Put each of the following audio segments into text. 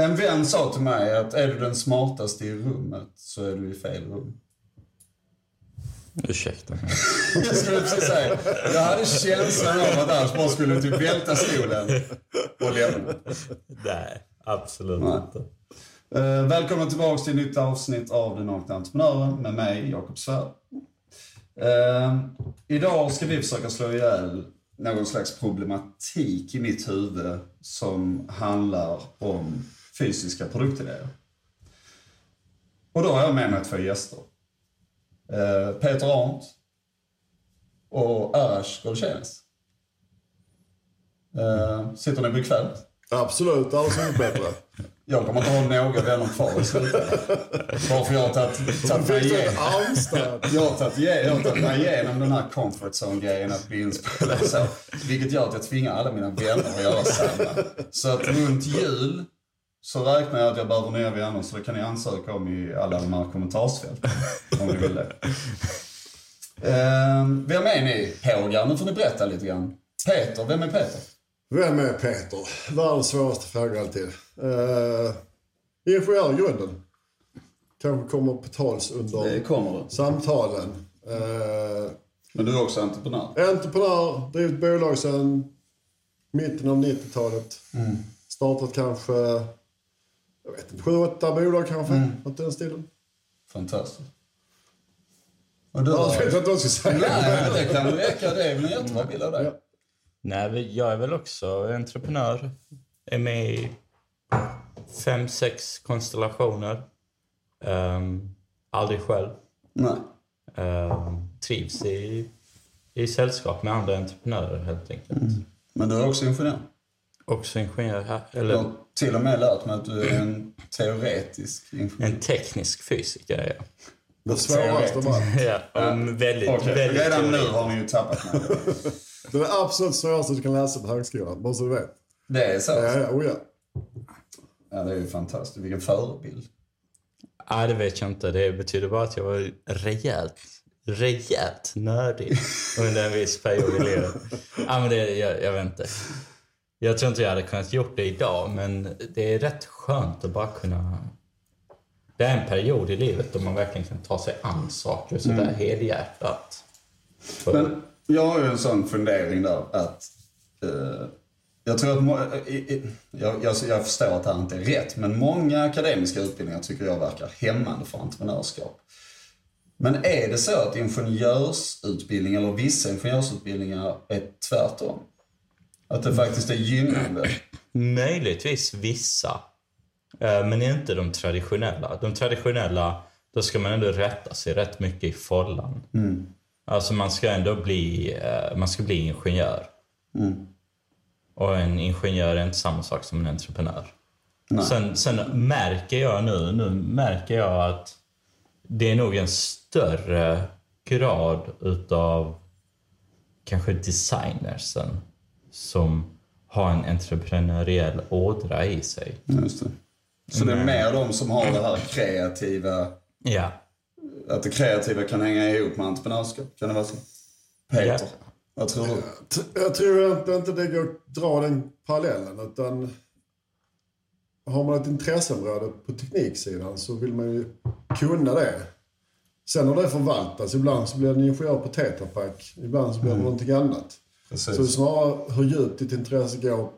En vän sa till mig att är du den smartaste i rummet så är du i fel rum. Ursäkta. Jag skulle precis säga, jag hade känslan av att Asch bara skulle typ välta stolen och lämna. Nej, absolut Nej. inte. Uh, välkomna tillbaka till ett nytt avsnitt av Den nakna entreprenören med mig, Jakob Svärd. Eh, idag ska vi försöka slå ihjäl någon slags problematik i mitt huvud som handlar om fysiska produktidéer. Och då har jag med mig två gäster. Eh, Peter Arndt och Arash Golchenes. Uh, sitter ni bekvämt? Absolut, alldeles bättre. Jag kommer inte ha några vänner kvar i slutändan. Bara för jag har tagit, mig igenom. Jag har tagit, mig den här comfort zone-grejen att bli inspelad så. Vilket gör att jag tvingar alla mina vänner att göra samma. Så att runt jul så räknar jag att jag behöver nya vänner så det kan ni ansöka om i alla de här kommentarsfälten. Om ni vill det. Ehm, vem är ni pågar? Nu får ni berätta lite grann. Peter, vem är Peter? Vem är Peter? Världens svåraste fråga alltid. Uh, ingenjör i grunden. Kanske kommer på tals under samtalen. Uh, Men du är också entreprenör? entreprenör, drivit bolag sedan mitten av 90-talet. Startat kanske, jag vet inte, sju, åtta bolag kanske. Något i den stilen. Fantastiskt. Och du Jag vet inte vad jag ska säga. Nej, det kan väl räcka. Det är väl en jättebra bild av dig. Ja. Nej, jag är väl också entreprenör. Är med i fem, sex konstellationer. Um, aldrig själv. Nej. Um, trivs i, i sällskap med andra entreprenörer helt enkelt. Men du är också ingenjör. Också ingenjör här. Jag Eller har till och med lärt mig att du är en teoretisk ingenjör. en teknisk fysiker är jag. Det svåraste av allt. Ja, om väldigt, Okej, väldigt redan nu teoretiskt. har ni ju tappat mig. Det är det absolut svåraste du kan läsa på högskolan, bara så du vet. Det är så? Ja, ja, oh ja. Ja, det är ju fantastiskt. Vilken förebild. Nej, det vet jag inte. Det betyder bara att jag var rejält, rejält nördig under en viss period i livet. Ja, men det, jag, jag vet inte. Jag tror inte jag hade kunnat gjort det idag, men det är rätt skönt att bara kunna... Det är en period i livet då man verkligen kan ta sig an saker sådär helhjärtat. För, Men jag har ju en sån fundering där att eh, jag tror att, må- jag, jag, jag förstår att det här inte är rätt, men många akademiska utbildningar tycker jag verkar hämmande för entreprenörskap. Men är det så att ingenjörsutbildning eller vissa ingenjörsutbildningar är tvärtom? Att det faktiskt är gynnande? Möjligtvis vissa, eh, men inte de traditionella. De traditionella, då ska man ändå rätta sig rätt mycket i follan. Alltså man ska ändå bli, eh, man ska bli ingenjör. Och en ingenjör är inte samma sak som en entreprenör. Sen, sen märker jag nu, nu märker jag att det är nog en större grad utav kanske designersen som har en entreprenöriell ådra i sig. Just det. Så det är mer de som har det här kreativa, Ja. Att det kreativa kan hänga ihop med entreprenörskap? Kan det vara så? Peter, Ja. vad tror du? Jag tror inte, inte det går att dra den parallellen. Utan har man ett intresseområde på tekniksidan så vill man ju kunna det. Sen har det förvaltats. Ibland så blir det en ingenjör på Tetra Pak. Ibland så blir det någonting annat. Precis. Så snarare hur djupt ditt intresse går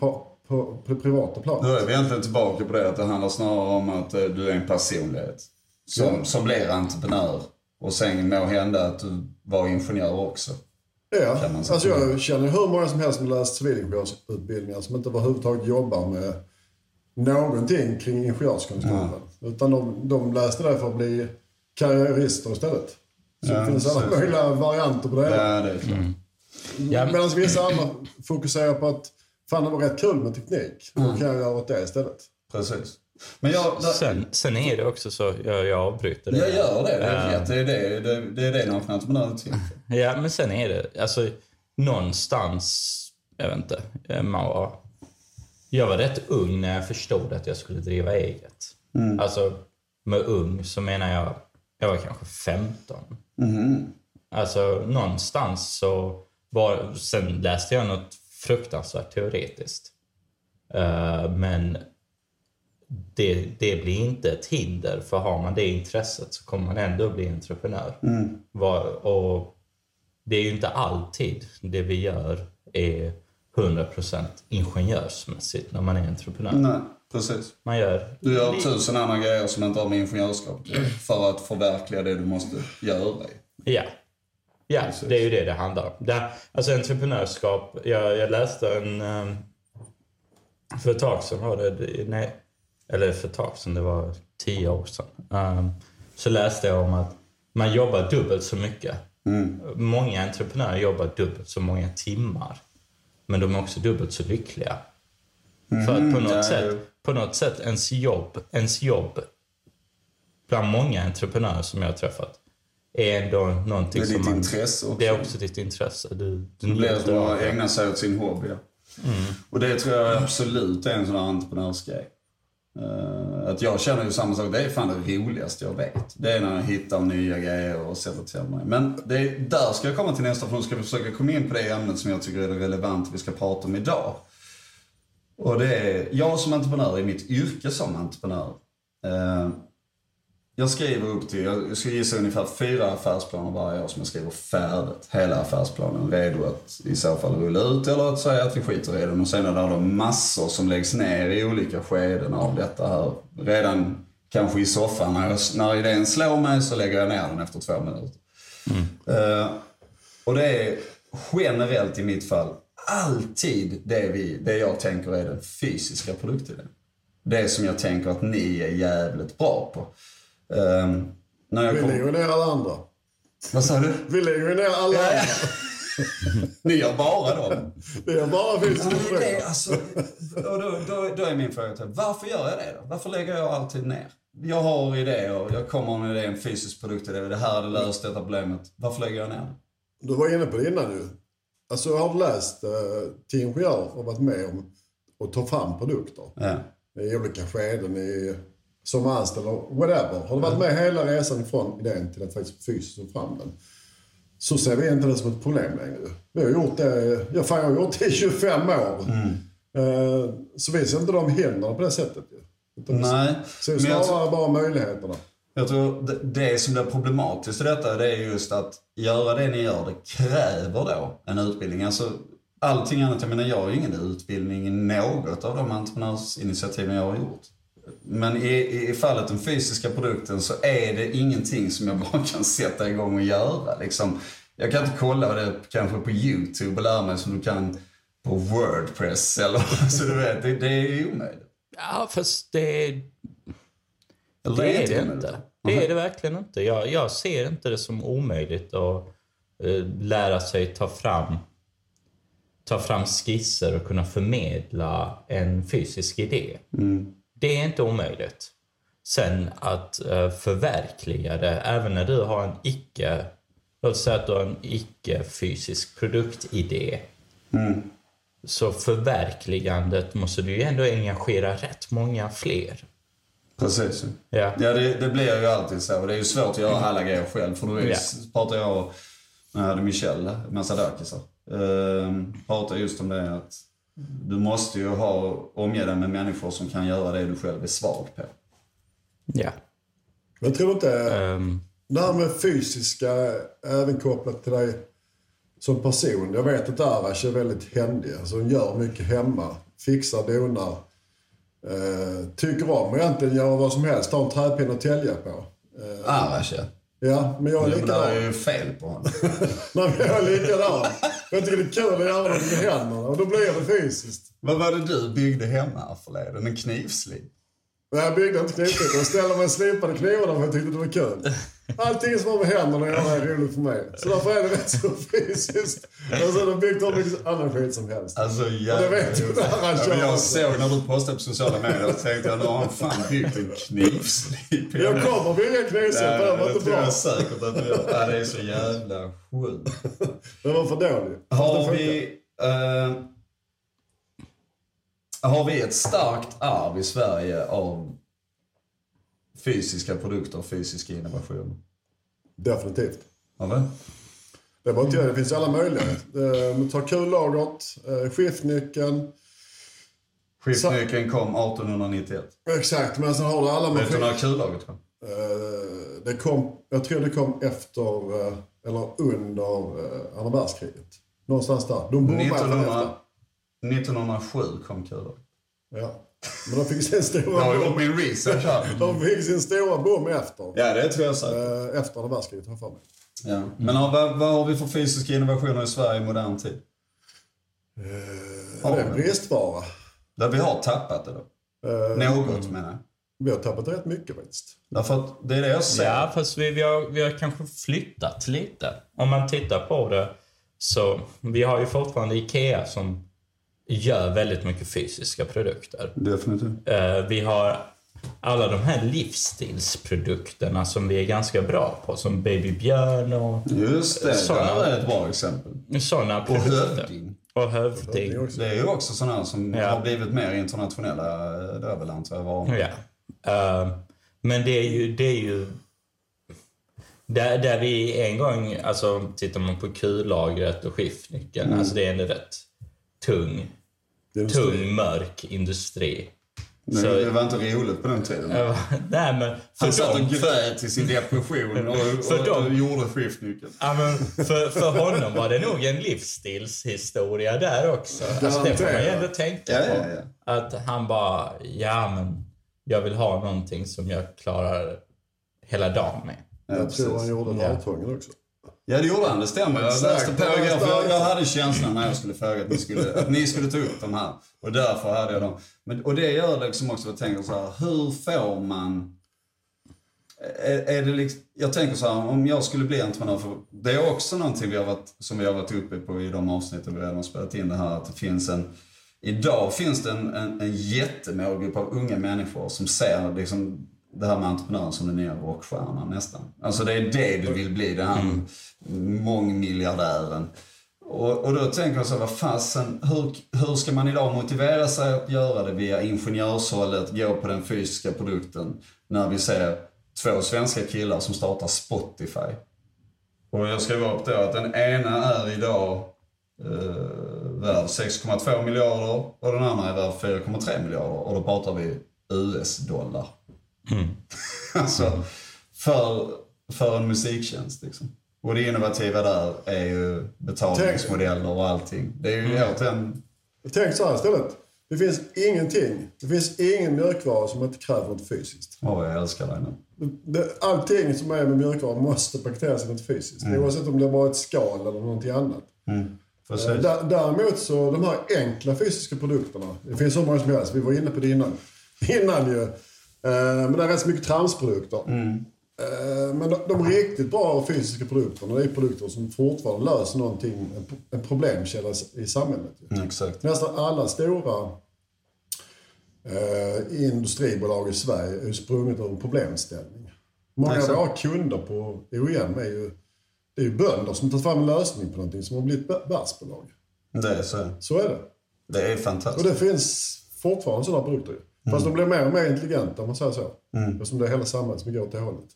på på, på det privata Då planet. är vi egentligen tillbaka på det att det handlar snarare om att eh, du är en personlighet som, Ja. som blir entreprenör. Och sen må hända att du var ingenjör också. Ja, alltså jag känner hur många som helst som läst civilingenjörsutbildningar som inte överhuvudtaget jobbar med någonting kring ingenjörskunskapen. Utan de, de läste det för att bli karriärister istället. Så Ja, det finns alla möjliga varianter på det. Ja, det är klart. Ja, men- Medan vissa andra fokuserar på att fan det var rätt kul med teknik. Då kan jag göra åt det istället. Precis. Men jag, där, Sen, sen är det också så, jag, jag avbryter det. jag gör det. Det är Ja. rätt. Det är det, det, det, är det nakna entreprenörer är till. Ja, men sen är det, alltså någonstans, jag vet inte, eh, man var... Jag var rätt ung när jag förstod att jag skulle driva eget. Alltså, med ung så menar jag, jag var kanske 15. Alltså någonstans så var, sen läste jag något fruktansvärt teoretiskt. Eh, men det, det blir inte ett hinder, för har man det intresset så kommer man ändå bli entreprenör. Var, och det är ju inte alltid det vi gör är 100% ingenjörsmässigt när man är entreprenör. Nej, precis. Man gör Du gör tusen andra grejer som inte har med ingenjörskap för att förverkliga det du måste göra. Ja. Ja, det är ju det det handlar om. Det, alltså entreprenörskap, jag, jag läste en... Um, för ett tag sedan var det, nej, eller för ett tag sedan, det var tio år sedan. Um, så läste jag om att man jobbar dubbelt så mycket. Många entreprenörer jobbar dubbelt så många timmar. Men de är också dubbelt så lyckliga. För att på något, ja, sätt, på något sätt, ens jobb, ens jobb bland många entreprenörer som jag har träffat är ändå någonting Det är som ditt man... intresse också. Det är också ditt intresse. Du, du Det blir att det. ägna sig åt sin hobby. Ja. Och det tror jag absolut är en sån här entreprenörsgrej. Uh, att jag känner ju samma sak. Det är fan det roligaste jag vet. Det är när jag hittar nya grejer och sätter till mig. Men det är, där ska jag komma till nästa, för nu ska vi försöka komma in på det ämnet som jag tycker är det relevant vi ska prata om idag. Och det är, jag som entreprenör i mitt yrke som entreprenör. uh, jag skriver upp till, jag ska gissa ungefär fyra affärsplaner varje år som jag skriver färdigt. Hela affärsplanen redo att i så fall rulla ut eller att säga att vi skiter i den. Och sen är det då massor som läggs ner i olika skeden av detta här. Redan kanske i soffan när, jag, när idén slår mig så lägger jag ner den efter två minuter. Eh, och det är generellt i mitt fall alltid det, vi, det jag tänker är den fysiska produktidén. Det som jag tänker att ni är jävligt bra på. Um, när jag Vi kom... lägger ner alla andra. Vad sa du? Vi lägger ner alla Ja, andra. Ni gör bara dem. Det är bara vi som Ja, det, alltså, och då, då, då är min fråga till varför gör jag det då? Varför lägger jag alltid ner? Jag har idéer, jag kommer med en idé, en fysisk produktidé, det här hade löst detta problemet. Varför lägger jag ner? Du var inne på det innan ju. Alltså har du läst eh, till ingenjör och varit med om att ta fram produkter Ja. i olika skeden i, som anställd och whatever. Har du varit med hela resan från idén till att faktiskt fysiskt få fram den. Så ser vi inte det som ett problem längre. Vi har gjort det, ja, fan, jag har gjort det i 25 år. Eh, så vi ser inte de hindren på det sättet. Utan Nej, ser snarare bara möjligheterna. Jag tror det, det som blir problematiskt i detta det är just att göra det ni gör, det kräver då en utbildning. Alltså, allting annat, jag menar jag har ju ingen utbildning i något av de entreprenörsinitiativen jag har gjort. Men i, i fallet den fysiska produkten så är det ingenting som jag bara kan sätta igång och göra. Liksom, jag kan inte kolla det kanske på YouTube och lära mig som du kan på Wordpress eller så du vet, det, det är omöjligt. Ja, fast det, Eller det är inte det omöjligt. inte. Det är det verkligen inte. Jag, jag ser inte det som omöjligt att eh, lära sig ta fram, ta fram skisser och kunna förmedla en fysisk idé. Det är inte omöjligt. Sen att eh, förverkliga det, även när du har en icke... Låt säga att du har en icke-fysisk produktidé. Så förverkligandet måste du ju ändå engagera rätt många fler. Precis. Ja. Ja, det, det blir ju alltid så. Och det är ju svårt att göra alla grejer själv. För är, Ja. pratar jag när jag hade Michel Massadakis uh, pratade just om det att du måste ju ha omge dig med människor som kan göra det du själv är svag på. Ja. Men jag tror inte... Ehm, Det här med fysiska, även kopplat till dig som person. Jag vet att Arash är väldigt händig. Alltså hon gör mycket hemma. Fixar, donar. Eh, tycker om att egentligen göra vad som helst. Ta en träpinne och tälja på. Eh, Arash ja. Ja, men jag är Det likadan. är ju fel på honom. Nej, men jag är likadan. Jag tycker det är kul att göra något med händerna och då blir det fysiskt. Vad var det du byggde hemma förleden? En knivslip? Men jag byggde inte knivslip. Jag ställde mig och slipade knivarna för jag tyckte det var kul. Allting som har med händerna att göra är roligt för mig. Så därför är det rätt så fysiskt. Och så har byggt hur mycket annan skit som helst. Alltså det vet du, det kör men Jag såg när du postade på sociala medier och tänkte jag nu har han fan byggt en knivslip. Jag kommer bygga knivslip, Ja, det var det inte tror bra. jag säkert att du gör. Ja, det är så jävla sjukt. Det var för dålig. Har Det vi... eh, har vi ett starkt arv i Sverige av fysiska produkter och fysisk innovation? Definitivt. Vi? Det är bara inte. Det finns alla möjliga. Eh, Ta kullagret, eh, skiftnyckeln. Skiftnyckeln kom 1891. Exakt, men sen har du alla Vet du maskiner. när kullaget kom? Eh, det kom, jag tror det kom efter, eller under andra världskriget. Någonstans där. De bommade från 1900, efter. 1907 kom kullaget. Ja. Men de fick sin Jag stora har gjort bom. min research här. De fick sin stora bom efter. Ja, det tror jag säkert. Eh, efter andra världskriget, har jag för mig. Ja. Men ja, vad, vad har vi för fysiska innovationer i Sverige i modern tid? Ja, det är en bristvara. Där vi har tappat det då? Eh, Något menar jag. Vi har tappat rätt mycket faktiskt. Därför att det är det jag ser. Ja, fast vi, vi, har, vi har kanske flyttat lite. Om man tittar på det så vi har ju fortfarande IKEA som gör väldigt mycket fysiska produkter. Definitivt. Eh, vi har alla de här livsstilsprodukterna som vi är ganska bra på, som Babybjörn och Just det, Sådana. där är ett bra exempel. sådana Och hövding. Och hövding. Det är Det ju också sådana som Ja. har blivit mer internationella. eh, Det är väl antar jag var. Ja. Eh, men det är ju... Det är ju där, där vi en gång, alltså tittar man på kullagret och skiftnyckeln, Mm. alltså det är en rätt tung, Det en tung, mörk industri. Men Så- det var inte roligt på den tiden. Eh, Nej men för Han satt och grät i sin depression och, För och, dem- och gjorde skiftnyckeln. ja, men för, för honom var det nog en livsstilshistoria där också. Alltså det får man ju ändå tänka Ja, på. ja, ja. Att han bara, ja men jag vill ha någonting som jag klarar hela dagen med. Ja, Jag tror han gjorde Ja. Vartången också. Ja, det gjorde han. Det stämmer. Läste Ja, er, för jag, jag hade känslan när jag skulle fråga att ni skulle, att ni skulle ta upp de här. Och därför hade jag dem. Men, och det gör liksom också att jag tänker så här, hur får man... Är, är det liksom, jag tänker så här, om jag skulle bli entreprenör, för det är också någonting vi har varit, som vi har varit uppe på i de avsnitten vi redan har spelat in det här, att det finns en... Idag finns det en, en, en jättemålgrupp av unga människor som ser liksom det här med entreprenören som den nya rockstjärnan nästan. Alltså det är det du vill bli, den här mångmiljardären. Och, och då tänker jag så vad fasen, hur, hur ska man idag motivera sig att göra det via ingenjörshållet, gå på den fysiska produkten, när vi ser två svenska killar som startar Spotify. Och jag skrev upp då att den ena är idag eh, värd 6,2 miljarder och den andra är värd 4,3 miljarder. Och då pratar vi US-dollar. alltså, för, för en musiktjänst liksom. Och det innovativa där är ju betalningsmodeller och allting. Det är ju mm. återigen... Tänk så här istället. Det finns ingenting. Det finns ingen mjölkvara som inte kräver något fysiskt. Åh, jag älskar dig nu. Det, allting som är med mjölkvara måste paketeras i något fysiskt. Mm. Oavsett om det bara är ett skal eller någonting annat. Precis. Eh, Dä- Däremot så de här enkla fysiska produkterna. Det finns så många som helst. Vi var inne på det innan. Innan ju. Eh, Men det är rätt så mycket tramsprodukter. Eh, Men de, de riktigt bra fysiska produkterna det är produkter som fortfarande löser någonting, en, problemkälla i samhället. Mm, exakt. Nästan alla stora eh, industribolag i Sverige är ju sprunget ur en problemställning. Många av våra kunder på OEM är ju, det är ju bönder som tar fram en lösning på någonting som har blivit vä- världsbolag. Det är så. Så är det. Det är Och fantastiskt. det finns fortfarande sådana produkter. Fast de blir mer och mer intelligenta om man säger så. Eftersom det är hela samhället som går åt det hållet.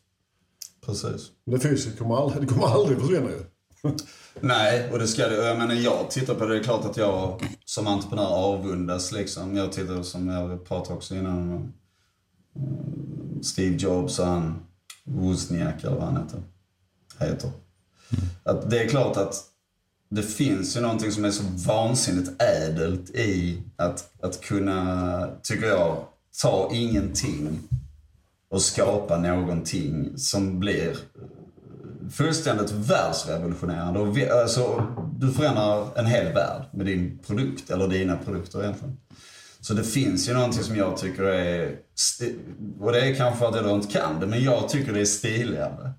Precis. Men det fysiska kommer aldrig, det kommer aldrig försvinna ju. Nej, och det ska det. Jag menar, jag tittar på det. Det är klart att jag som entreprenör avundas liksom. Jag tittar som jag pratade också innan om eh, Steve Jobs och han Wozniak eller vad han heter. heter. Att det är klart att det finns ju någonting som är så vansinnigt ädelt i att, att kunna, tycker jag, ta ingenting och skapa någonting som blir fullständigt världsrevolutionerande. Och vi, alltså, du förändrar en hel värld med din produkt, eller dina produkter egentligen. Så det finns ju någonting som jag tycker är, och det är kanske att jag inte kan det, men jag tycker det är stiligare.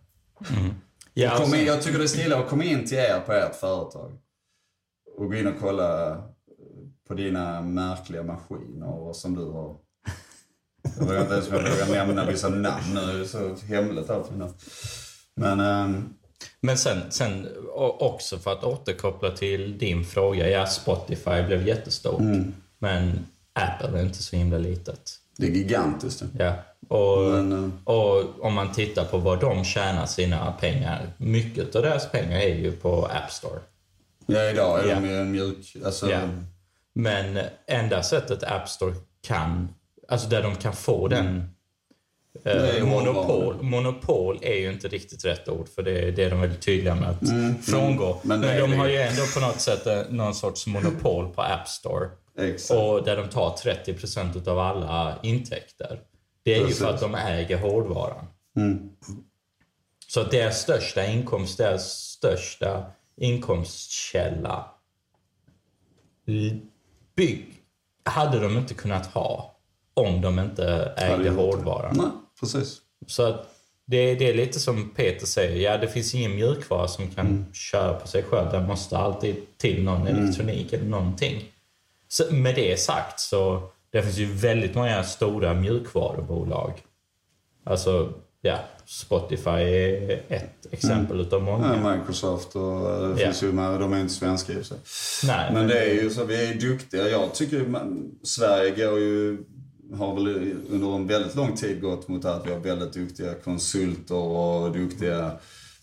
Mm. Ja, alltså, in, jag tycker det är stiligare att komma in till er på ert företag och gå in och kolla på dina märkliga maskiner som du har. Jag vågar inte ens jag vågar nämna vissa namn nu, det är så hemligt allt. Men, ehm, Men sen, sen också för att återkoppla till din fråga. Ja, Spotify blev jättestort. Mm. Men Apple är inte så himla litet. Det är gigantiskt. Ja. Och, Men, eh, och om man tittar på vad de tjänar sina pengar. Mycket av deras pengar är ju på App Store. Ja, idag är Ja. de mjuk... Alltså, Ja. Men enda sättet App Store kan, alltså där de kan få den är Eh, monopol, monopol är ju inte riktigt rätt ord för det, det är de väldigt tydliga med att frångå. men Men, är de har ju. ju ändå på något sätt eh, någon sorts monopol på App Store. Exakt. Och där de tar 30% av alla intäkter. Det är Precis. ju för att de äger hårdvaran. Så att deras största inkomst, deras största inkomstkälla bygg, hade de inte kunnat ha om de inte ägde hårdvaran. Nej, precis. Så att det, det är lite som Peter säger, ja det finns ingen mjukvara som kan köra på sig själv. Det måste alltid till någon elektronik eller någonting. Med det sagt så det finns ju väldigt många stora mjukvarubolag. Alltså, ja, Spotify är ett exempel utav många. Ja, Microsoft och eh, det Ja. finns ju med, de är inte svenska i och sig. Nej, Men det är ju så, vi är duktiga. Jag tycker man, Sverige går ju, har väl under en väldigt lång tid gått mot att vi har väldigt duktiga konsulter och duktiga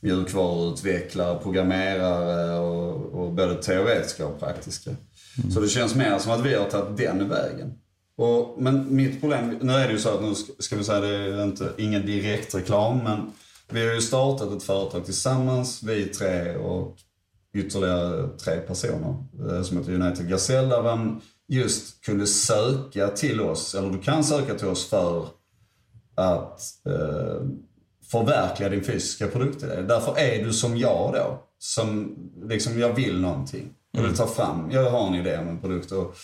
mjukvaruutvecklare, programmerare och, och både teoretiska och praktiska. Mm. Så det känns mer som att vi har tagit den vägen. Och, men mitt problem, nu är det ju så att nu ska, vi säga det är inte, ingen direkt reklam men vi har ju startat ett företag tillsammans, vi tre och ytterligare tre personer eh, som heter United Gazelle där man just kunde söka till oss, eller du kan söka till oss för att eh, förverkliga din fysiska produktidé. Därför är du som jag då, som liksom jag vill någonting. Jag vill ta fram, jag har en idé om en produkt och,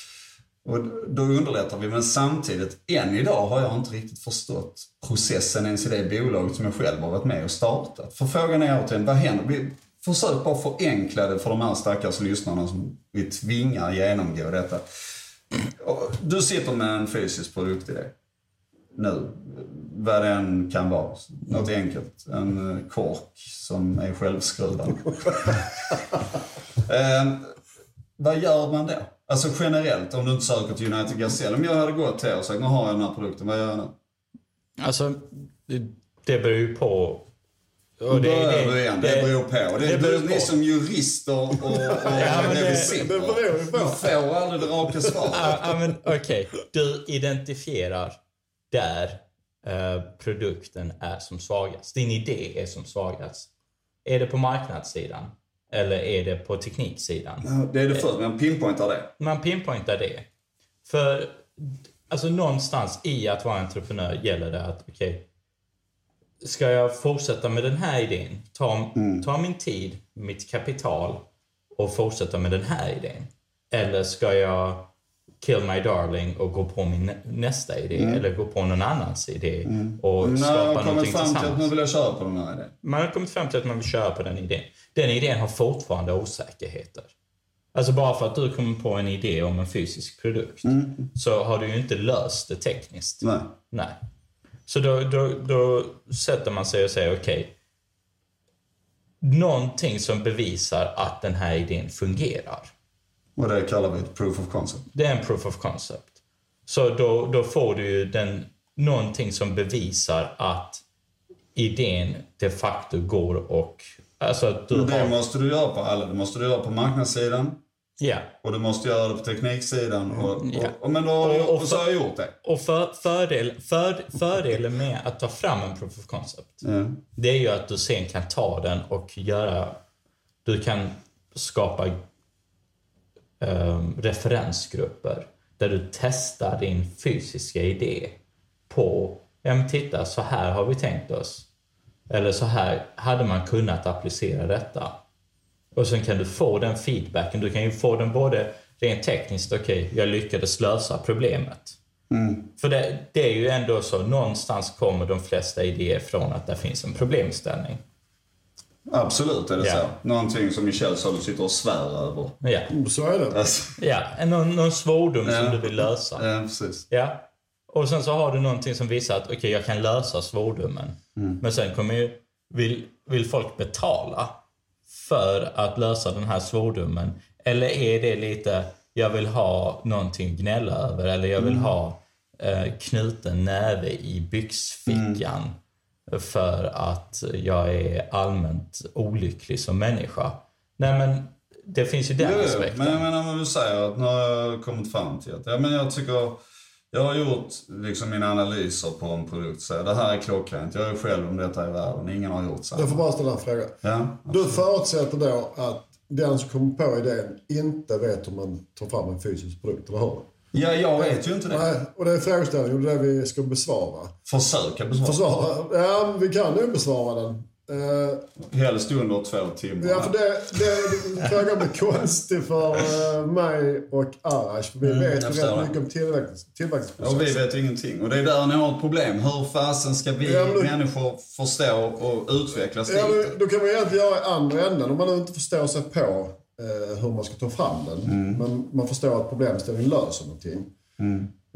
och då underlättar vi. Men samtidigt, än idag har jag inte riktigt förstått processen ens i det bolaget som jag själv har varit med och startat. För frågan är återigen, vad händer? Vi, försök bara förenkla det för de här stackars lyssnarna som vi tvingar genomgå detta. Du sitter med en fysisk produktidé nu. Vad den kan vara. Något enkelt. En eh, kork som är självskruvad. vad gör man då? Alltså generellt, om du inte söker till United Gazelle. Om jag hade gått till er och sagt, nu har jag den här produkten, vad gör jag nu? Alltså, det, det beror ju på... Och Det, det, det, igen, det, beror på. Det, det beror det, ni på. som jurister och, och, det- revisorer, det beror ju på. Du får aldrig det raka svaret. Ja, ja, men okej. Du identifierar där eh, produkten är som svagast. Din idé är som svagast. Är det på marknadssidan? Eller är det på tekniksidan? Ja, Det är det för, men pinpointar det. Man pinpointar det. För alltså någonstans i att vara entreprenör gäller det att okej, ska jag fortsätta med den här idén, ta, ta min tid, mitt kapital och fortsätta med den här idén? Eller ska jag kill my darling och gå på min nä- nästa idé eller gå på någon annans idé och Nu har skapa jag kommit någonting fram till att tillsammans? vill köra på den här idén. Man har kommit fram till att man vill köra på den idén. Den idén har fortfarande osäkerheter. Alltså bara för att du kommer på en idé om en fysisk produkt så har du ju inte löst det tekniskt. Nej. Nej. Så då, då, då sätter man sig och säger okej. någonting som bevisar att den här idén fungerar. Och det kallar vi ett proof of concept. Det är en proof of concept. Så då, då får du ju den, någonting som bevisar att idén de facto går och... Alltså att du Men det har... måste du göra på alla. Det måste du göra på marknadssidan Ja. och du måste göra det på tekniksidan. Och, och, Ja. och, men då har Och- och och så har jag gjort det. Och för, fördel, för, fördelen med att ta fram en proof of concept, Ja. det är ju att du sen kan ta den och göra... Du kan skapa ehm, referensgrupper där du testar din fysiska idé på, ja men titta, så här har vi tänkt oss. Eller så här hade man kunnat applicera detta. Och sen kan du få den feedbacken. Du kan ju få den både rent tekniskt, okej, jag lyckades lösa problemet. För det, det är ju ändå så, någonstans kommer de flesta idéer från att det finns en problemställning. Absolut är det Ja. så. Någonting som Michel sa du sitter och svär över. Ja, Så är det. Alltså, ja en- någon, någon svordom Ja. som du vill lösa. ja, precis. Ja. Och sen så har du någonting som visar att okej, jag kan lösa svordomen. Men sen kommer ju, vill, vill folk betala för att lösa den här svordomen? Eller är det lite, jag vill ha någonting att gnälla över eller jag vill ha eh, knuten näve i byxfickan för att jag är allmänt olycklig som människa. Nej men det finns ju den Jo, aspekten. men jag menar vad du säger, att nu har jag kommit fram till att, ja men jag tycker, jag har gjort liksom mina analyser på en produkt, så det här är klockrent, jag är själv om detta i världen, ingen har gjort så. Jag får bara ställa en fråga. Ja, Du förutsätter då att den som kommer på idén inte vet hur man tar fram en fysisk produkt, eller hur? Ja, jag vet ju inte det. Nej, och det är frågeställningen och det är det vi ska besvara. Försöka besvara. Försvara? Ja, vi kan nog besvara den. Eh, Helst under två timmar. Ja, för det, det frågan blir konstig för eh, mig och Arash. För vi Mm, vet ju rätt mycket om tillverknings, Och vi tillverkningsprocessen. vet ingenting. Och det är där ni har ett problem. Hur fasen ska vi Ja, men människor förstå och utvecklas Ja, dit? men då kan man egentligen göra i andra änden. Om man nu inte förstår sig på eh, hur man ska ta fram den. Mm. Men man förstår att problemställningen löser någonting.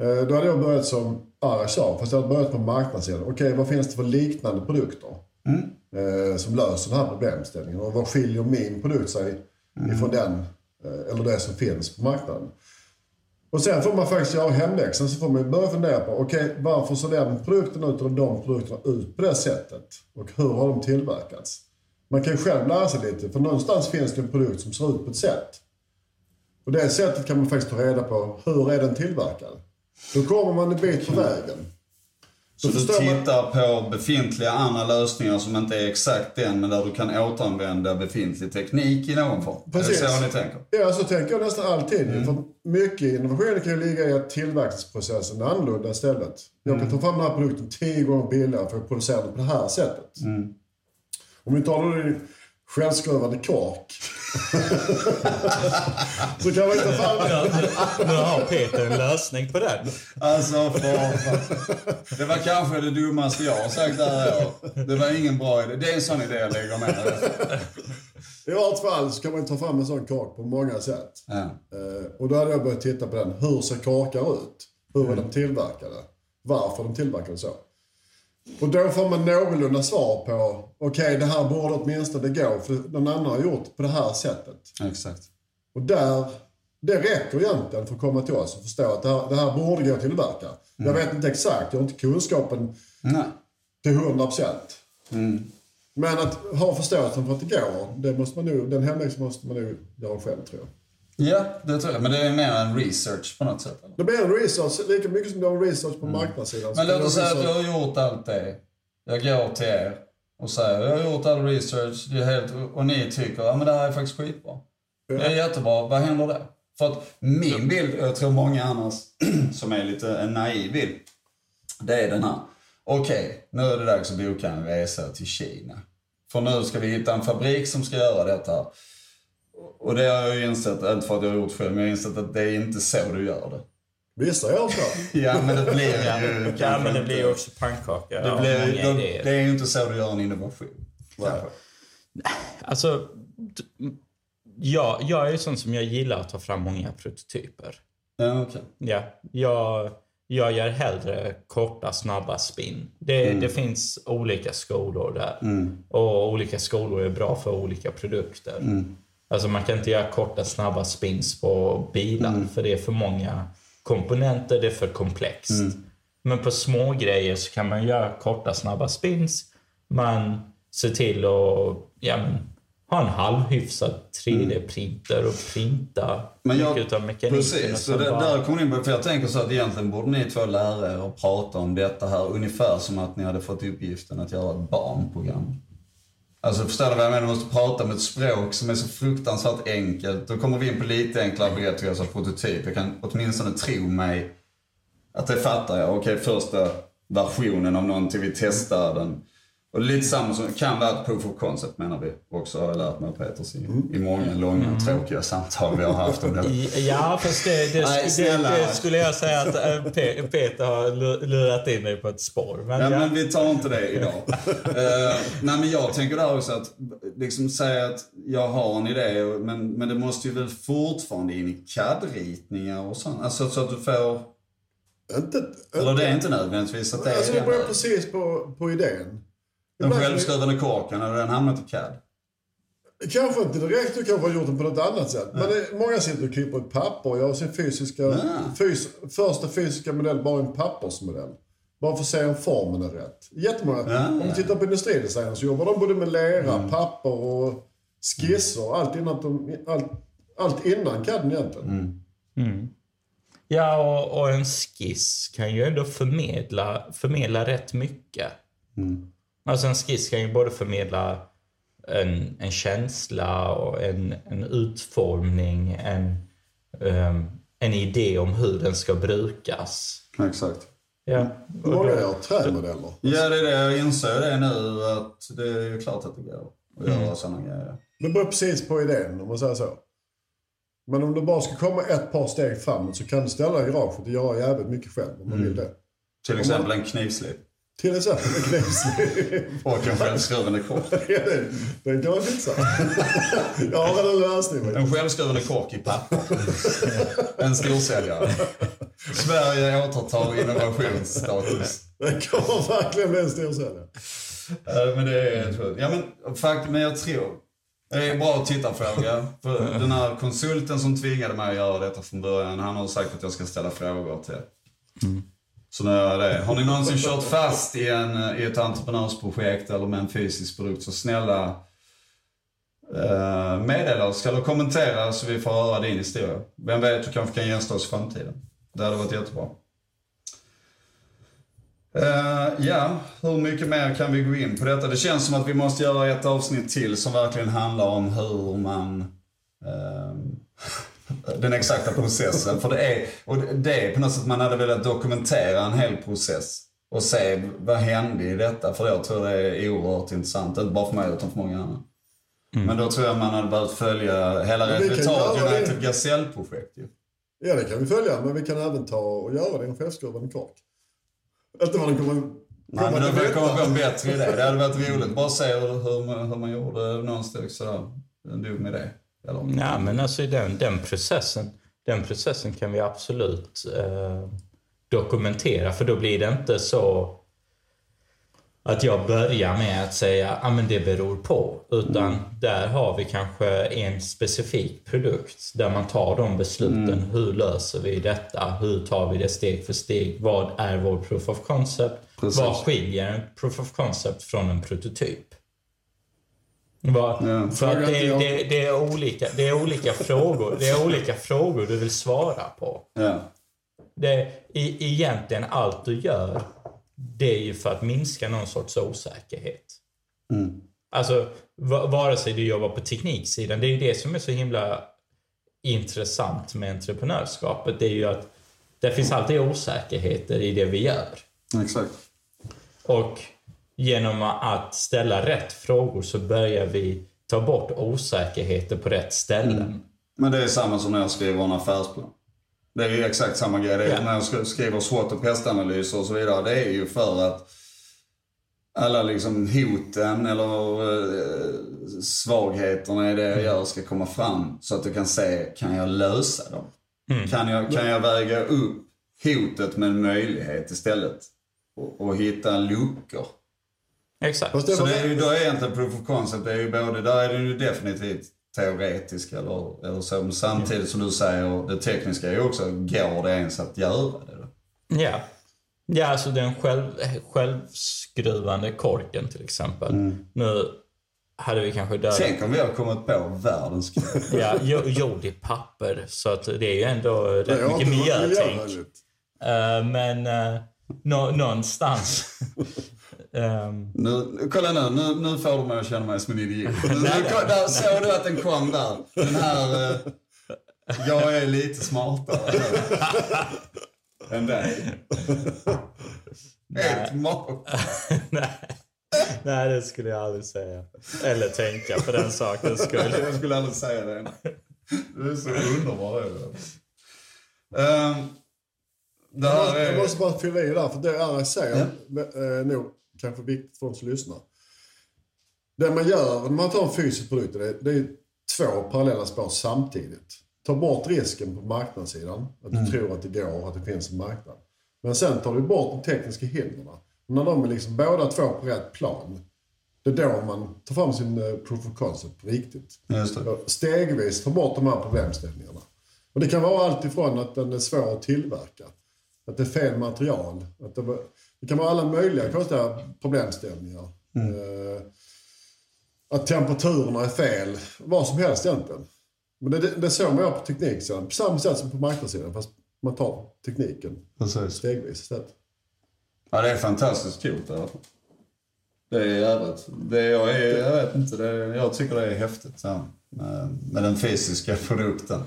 Eh, då hade jag börjat som Arash sa, fast jag hade börjat på marknadssidan. Okej, vad finns det för liknande produkter? Eh, som löser den här problemställningen. Och vad skiljer min produkt sig ifrån den, eh, eller det som finns på marknaden? Och sen får man faktiskt göra hemläxan, så får man börja fundera på, okej, varför ser den produkten ut eller de produkterna ut på det sättet? Och hur har de tillverkats? Man kan ju själv lära sig lite, för någonstans finns det en produkt som ser ut på ett sätt. Och det sättet kan man faktiskt ta reda på, hur är den tillverkad? Då kommer man en bit på vägen. Så Då du förstår man- tittar på befintliga andra lösningar som inte är exakt den, men där du kan återanvända befintlig teknik i någon form? Precis. Är det så ni tänker? Ja, så tänker jag nästan alltid. Mm. För mycket innovation kan ju ligga i att tillverkningsprocessen är annorlunda istället. Jag kan ta fram den här produkten tio gånger billigare för att producera den på det här sättet. Mm. Om vi tar då din självskruvande kork. så kan man ta fram Nu har Peter en lösning på den. Alltså, för fan. Det var kanske det dummaste jag har sagt det här året. Det var ingen bra idé. Det är en sån idé jag lägger med. I vart fall så kan man ta fram en sån kork på många sätt. Ja. Eh, och då hade jag börjat titta på den. Hur ser korkar ut? Hur är de tillverkade? Varför de tillverkade så? Och då får man någorlunda svar på, okej det här borde åtminstone gå för någon annan har gjort på det här sättet. Exakt. Och där, det räcker egentligen för att komma till oss och förstå att det här, det här borde gå att tillverka. Jag vet inte exakt, jag har inte kunskapen Nej. till 100 procent. Men att ha förståelsen för att det går, det måste man nog, den hemläxan måste man nog göra själv tror jag. Ja, det tror jag. Men det är mer en research på något sätt. Eller? Det blir en research, lika mycket som du har en research på marknadssidan. Mm. Men kan låt oss säga att jag har gjort allt det. Jag går till er och säger jag har gjort all research, det är helt, och ni tycker att det här är faktiskt skitbra. Det är jättebra. Vad händer då? För att min bild, och jag tror många annars som är lite en naiv bild, det är den här. Okej, nu är det dags att boka en resa till Kina. För nu ska vi hitta en fabrik som ska göra detta. Och det har jag ju insett, inte för att jag har gjort själv, men jag har insett att det är inte så du gör det. Vissa gör så. Ja, men det blir ju Ja, men det blir ju också pannkaka det, blir, många det, är ju inte så du gör en innovation. Alltså, ja, jag är ju sån som jag gillar att ta fram många prototyper. Ja, okej. Ja, jag, jag gör hellre korta, snabba spin. Det, det finns olika skolor där. Och olika skolor är bra för olika produkter. Alltså man kan inte göra korta, snabba spins på bilar för det är för många komponenter, det är för komplext. Men på små grejer så kan man göra korta, snabba spins. Man ser till att ja, men, ha en halvhyfsad 3D-printer och printa Men jag, mycket av mekaniken. precis, så det, bara- där kommer in på, för jag tänker så att egentligen borde ni två lära er att prata om detta här ungefär som att ni hade fått uppgiften att göra ett barnprogram. Alltså förstår du vad jag menar? Du måste prata med ett språk som är så fruktansvärt enkelt. Då kommer vi in på lite enklare begrepp, alltså prototyp. Jag kan åtminstone tro mig att det fattar jag. Okej, första versionen av någonting, vi testar den. Och lite samma som kan vara ett proof of concept menar vi också, har jag lärt mig av Peters i, i många långa tråkiga samtal vi har haft om det. Ja, fast det, det, Nej, det, det skulle jag säga att Pe- Peter har lu- lurat in dig på ett spår. Men, Ja, ja, men vi tar inte det idag. uh, nej, men jag tänker där också att liksom säga att jag har en idé, men, men det måste ju väl fortfarande in i CAD-ritningar och sånt. Alltså så att du får... Inte, Eller det är inte nödvändigtvis att det alltså, det är beror den, precis på, på idén. Den självskruvande korken, eller den hamnat i CAD. Kanske inte direkt, du kanske har gjort den på något annat sätt. Men det, många sitter och klipper ett papper och gör sin fysiska, Ja. fys, första fysiska modell bara en pappersmodell. Bara för att se om formen är rätt. Jättemånga. Ja, om ja. du tittar på industridesign så jobbar de både med lera, papper och skisser, allt innan, de, allt, allt innan CADen egentligen. Ja, och, och en skiss kan ju ändå förmedla, förmedla rätt mycket. Alltså en skiss kan ju både förmedla en, en känsla och en, en utformning, en, ehm, en idé om hur den ska brukas. Exakt. Ja, och Många då, gör trämodeller. Ja, det är det. Jag inser det nu att det är ju klart att det går att göra sådana grejer. Det beror precis på idén om man säger så. Men om du bara ska komma ett par steg framåt så kan du ställa i garaget och göra jävligt mycket själv om man vill det. Till exempel en knivslip. Till exempel en knivslip. Och en självskruvande kork. Ja, den- Den kan man fixa. Jag har redan lösningen. En självskruvande kork i papper. En storsäljare. Sverige återtar innovationsstatus. Den kommer verkligen bli en storsäljare. Men det är... Ja, men men jag tror... Det är bra tittarfråga. För den här konsulten som tvingade mig att göra detta från början, han har sagt att jag ska ställa frågor till. Så nu gör jag det. Har ni någonsin kört fast i, en, eh, i ett entreprenörsprojekt eller med en fysisk produkt, så snälla eh, meddela oss eller kommentera så vi får höra din historia. Vem vet, du kanske kan gästa oss i framtiden. Det hade varit jättebra. Eh, ja, hur mycket mer kan vi gå in på detta? Det känns som att vi måste göra ett avsnitt till som verkligen handlar om hur man... ehm, den exakta processen. För det är, och det är på något sätt man hade velat dokumentera en hel process. Och se vad hände i detta. För jag tror det är oerhört intressant. Inte bara för mig utan för många andra. Men då tror jag man hade behövt följa hela resultatet. United Gazelle-projekt ju. Ja, det kan vi följa. Men vi kan även ta och göra det i en självskruvande kork. Inte vad den kommer... Nej, men kommer då får jag komma på en bättre idé. Det hade varit roligt. Bara se hur, hur, man, hur man gjorde någonstans sådär. En dum idé. Eller? ja, men alltså i den, den processen, den processen kan vi absolut eh, dokumentera. För då blir det inte så att jag börjar med att säga att ah, men det beror på. Utan där har vi kanske en specifik produkt där man tar de besluten. Hur löser vi detta? Hur tar vi det steg för steg? Vad är vår proof of concept? Precis. Vad skiljer en proof of concept från en prototyp? Vad- Ja. För att Fråga det, är olika, det är olika frågor. Det är olika frågor du vill svara på. Ja. Det, i, egentligen allt du gör, det är ju för att minska någon sorts osäkerhet. Alltså, va- vare sig du jobbar på tekniksidan, det är ju det som är så himla intressant med entreprenörskapet. Det är ju att det finns alltid osäkerheter i det vi gör. Exakt. Och genom att ställa rätt frågor så börjar vi ta bort osäkerheter på rätt ställen. Men det är samma som när jag skriver en affärsplan. Det är ju exakt samma grej. Ja. När jag sk- skriver SWOT och pestanalyser och så vidare. Det är ju för att alla liksom hoten eller eh, svagheterna i det jag gör ska komma fram. Så att du kan se, kan jag lösa dem? Kan, jag, kan jag väga upp hotet med en möjlighet istället? Och, och hitta luckor. Exakt. Fast det Så det är ju, då är egentligen proof of concept, det är ju både, där är det ju definitivt teoretisk eller, eller så. Men samtidigt som du säger, det tekniska är ju också, går det ens att göra det? Då? Ja. Ja, alltså den själv, självskruvande korken till exempel. Nu hade vi kanske dödat... Tänk om vi har kommit på världens grej. Ja, jo- gjord i papper. Så att det är ju ändå rätt Det har mycket miljötänk. Eh, men uh, nå, någonstans... Ehm, Nu, kolla nu, nu, nu får du mig att känna mig som en idiot. Där såg du att den kom där. Den här, eh, jag är lite smartare än dig. Helt nej. nej, det skulle jag aldrig säga. Eller tänka för den sakens skull. Jag skulle aldrig säga det. Du är så underbar. är. Ehm, det här Jag är... måste bara fylla i där, för det Arak säger är nog kanske viktigt för de som lyssnar. Det man gör när man tar en fysisk produkt, det är, det är två parallella spår samtidigt. Ta bort risken på marknadssidan, att du tror att det går, att det finns en marknad. Men sen tar du bort de tekniska hindren. När de är liksom båda två på rätt plan, det är då man tar fram sin eh, proof of concept på riktigt. Stegvis ta bort de här problemställningarna. Och det kan vara allt ifrån att den är svår att tillverka, att det är fel material, att det, det kan vara alla möjliga konstiga problemställningar. Eh, att temperaturerna är fel. Vad som helst egentligen. Men det, det, det är så man på tekniksidan. På samma sätt som på marknadssidan. Fast man tar tekniken Precis. stegvis istället. Ja, det är fantastiskt coolt fall. Det är jävligt. Det, jag, är, jag vet inte, det, jag tycker det är häftigt här, med, med den fysiska produkten.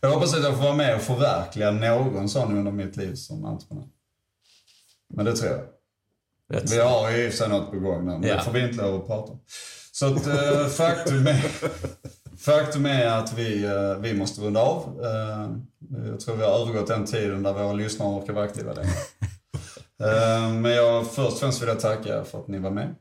Jag hoppas att jag får vara med och förverkliga någon sån under mitt liv som entreprenör. Men det tror jag. Rätt. Vi har ju i sig något på gång men Ja. det får vi inte lov att prata om. Så att, eh, faktum, är, faktum är att vi, eh, vi måste runda av. Eh, jag tror vi har övergått den tiden där våra lyssnare orkar vara aktiva längre. Eh, men jag, först och främst vill jag tacka för att ni var med.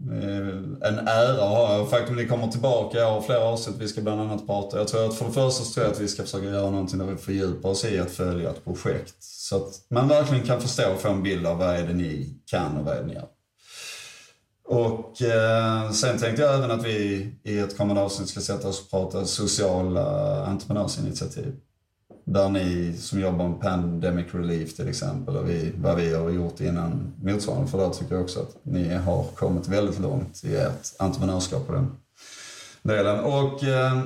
Eh, en ära att ha er. Faktum ni kommer tillbaka, jag har flera avsnitt vi ska bland annat prata. Jag tror att för det första så tror jag att vi ska försöka göra någonting där vi fördjupar oss i att följa ett projekt. Så att man verkligen kan förstå och få en bild av vad är det ni kan och vad är det ni gör. Och eh, sen tänkte jag även att vi i ett kommande avsnitt ska sätta oss och prata sociala entreprenörsinitiativ. Där ni som jobbar med Pandemic Relief till exempel och vi, vad vi har gjort innan motsvarande. För där tycker jag också att ni har kommit väldigt långt i ert entreprenörskap på den delen. Och eh,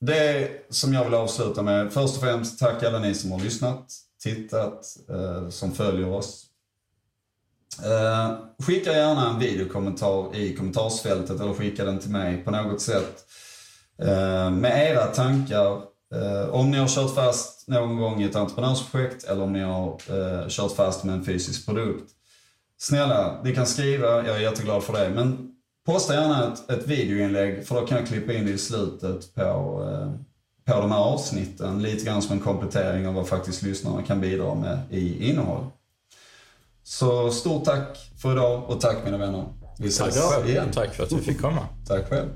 det som jag vill avsluta med, först och främst tack alla ni som har lyssnat, tittat, eh, som följer oss. Eh, skicka gärna en videokommentar i kommentarsfältet eller skicka den till mig på något sätt. Eh, med era tankar. Eh, om ni har kört fast någon gång i ett entreprenörsprojekt eller om ni har eh, kört fast med en fysisk produkt. Snälla, ni kan skriva, jag är jätteglad för det. Men posta gärna ett, ett videoinlägg för då kan jag klippa in det i slutet på, eh, på de här avsnitten. Lite grann som en komplettering av vad faktiskt lyssnarna kan bidra med i innehåll. Så stort tack för idag och tack mina vänner. Vi ses Tack igen. Tack för att vi fick komma. Tack själv.